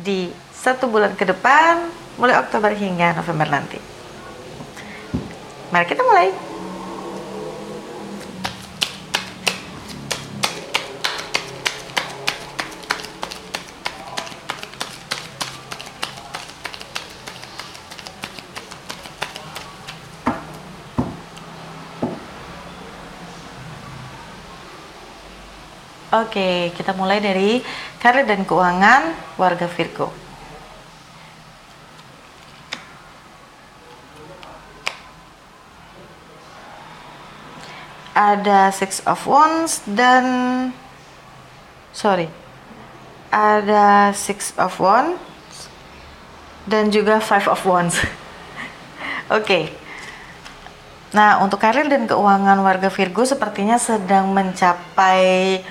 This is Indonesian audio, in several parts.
di satu bulan ke depan, mulai Oktober hingga November nanti. Mari kita mulai. Oke, kita mulai dari karir dan keuangan warga Virgo. Ada Six of Wands dan sorry, ada Six of Wands dan juga Five of Wands. Oke. Nah, untuk karir dan keuangan warga Virgo sepertinya sedang mencapai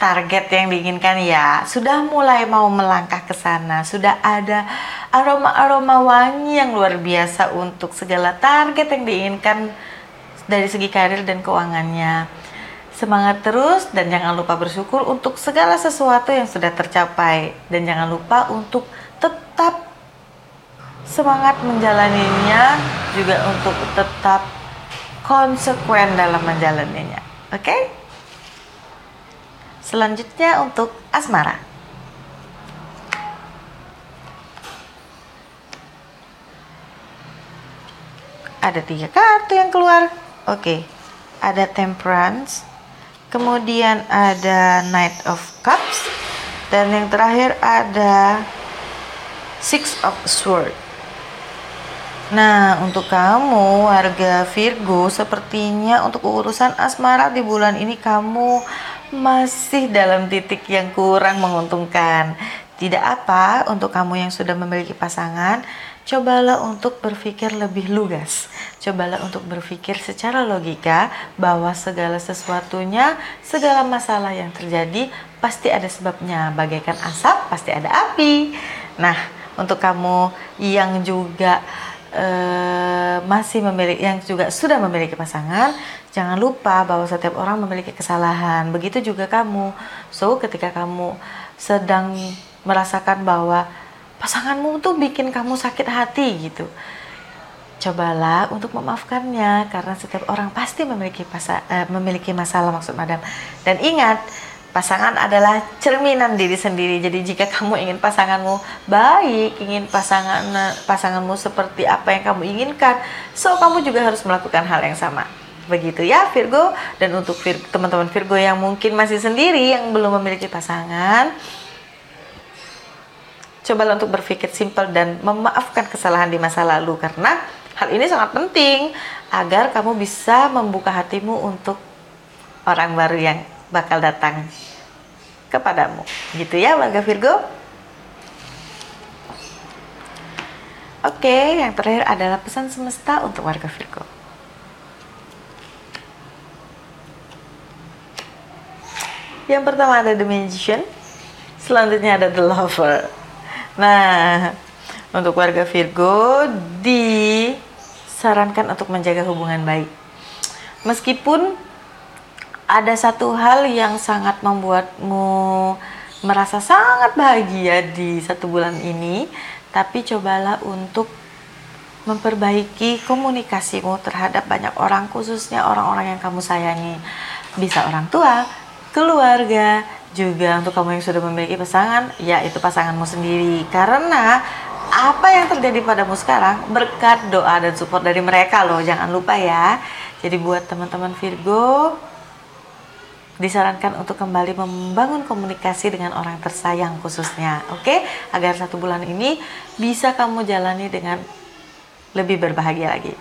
target yang diinginkan ya. Sudah mulai mau melangkah ke sana. Sudah ada aroma-aroma wangi yang luar biasa untuk segala target yang diinginkan dari segi karir dan keuangannya. Semangat terus dan jangan lupa bersyukur untuk segala sesuatu yang sudah tercapai. Dan jangan lupa untuk tetap semangat menjalaninya juga untuk tetap konsekuen dalam menjalaninya. Oke? okay? Selanjutnya untuk asmara. Ada tiga kartu yang keluar. Oke, ada Temperance, kemudian ada Knight of Cups, dan yang terakhir ada Six of Swords. Nah, untuk kamu warga Virgo, sepertinya untuk urusan asmara di bulan ini kamu masih dalam titik yang kurang menguntungkan. Tidak apa, untuk kamu yang sudah memiliki pasangan, cobalah untuk berpikir lebih lugas. Cobalah untuk berpikir secara logika bahwa segala sesuatunya, segala masalah yang terjadi pasti ada sebabnya. Bagaikan asap, pasti ada api. Nah, untuk kamu yang juga uh, masih memiliki yang juga sudah memiliki pasangan, Jangan lupa bahwa setiap orang memiliki kesalahan. Begitu juga kamu. So, ketika kamu sedang merasakan bahwa pasanganmu tuh bikin kamu sakit hati gitu. Cobalah untuk memaafkannya karena setiap orang pasti memiliki pasa, eh, memiliki masalah maksud madam. Dan ingat, pasangan adalah cerminan diri sendiri. Jadi jika kamu ingin pasanganmu baik, ingin pasangan pasanganmu seperti apa yang kamu inginkan, so kamu juga harus melakukan hal yang sama. Begitu ya Virgo dan untuk teman-teman Virgo yang mungkin masih sendiri yang belum memiliki pasangan cobalah untuk berpikir simpel dan memaafkan kesalahan di masa lalu karena hal ini sangat penting agar kamu bisa membuka hatimu untuk orang baru yang bakal datang kepadamu. Gitu ya warga Virgo. Oke, yang terakhir adalah pesan semesta untuk warga Virgo. Yang pertama ada The Magician, selanjutnya ada The Lover. Nah, untuk warga Virgo disarankan untuk menjaga hubungan baik. Meskipun ada satu hal yang sangat membuatmu merasa sangat bahagia di satu bulan ini, tapi cobalah untuk memperbaiki komunikasimu terhadap banyak orang, khususnya orang-orang yang kamu sayangi. Bisa orang tua, keluarga, juga untuk kamu yang sudah memiliki pasangan, ya itu pasanganmu sendiri. Karena apa yang terjadi padamu sekarang berkat doa dan support dari mereka loh, jangan lupa ya. Jadi buat teman-teman Virgo disarankan untuk kembali membangun komunikasi dengan orang tersayang khususnya, oke? Okay? Agar satu bulan ini bisa kamu jalani dengan lebih berbahagia lagi.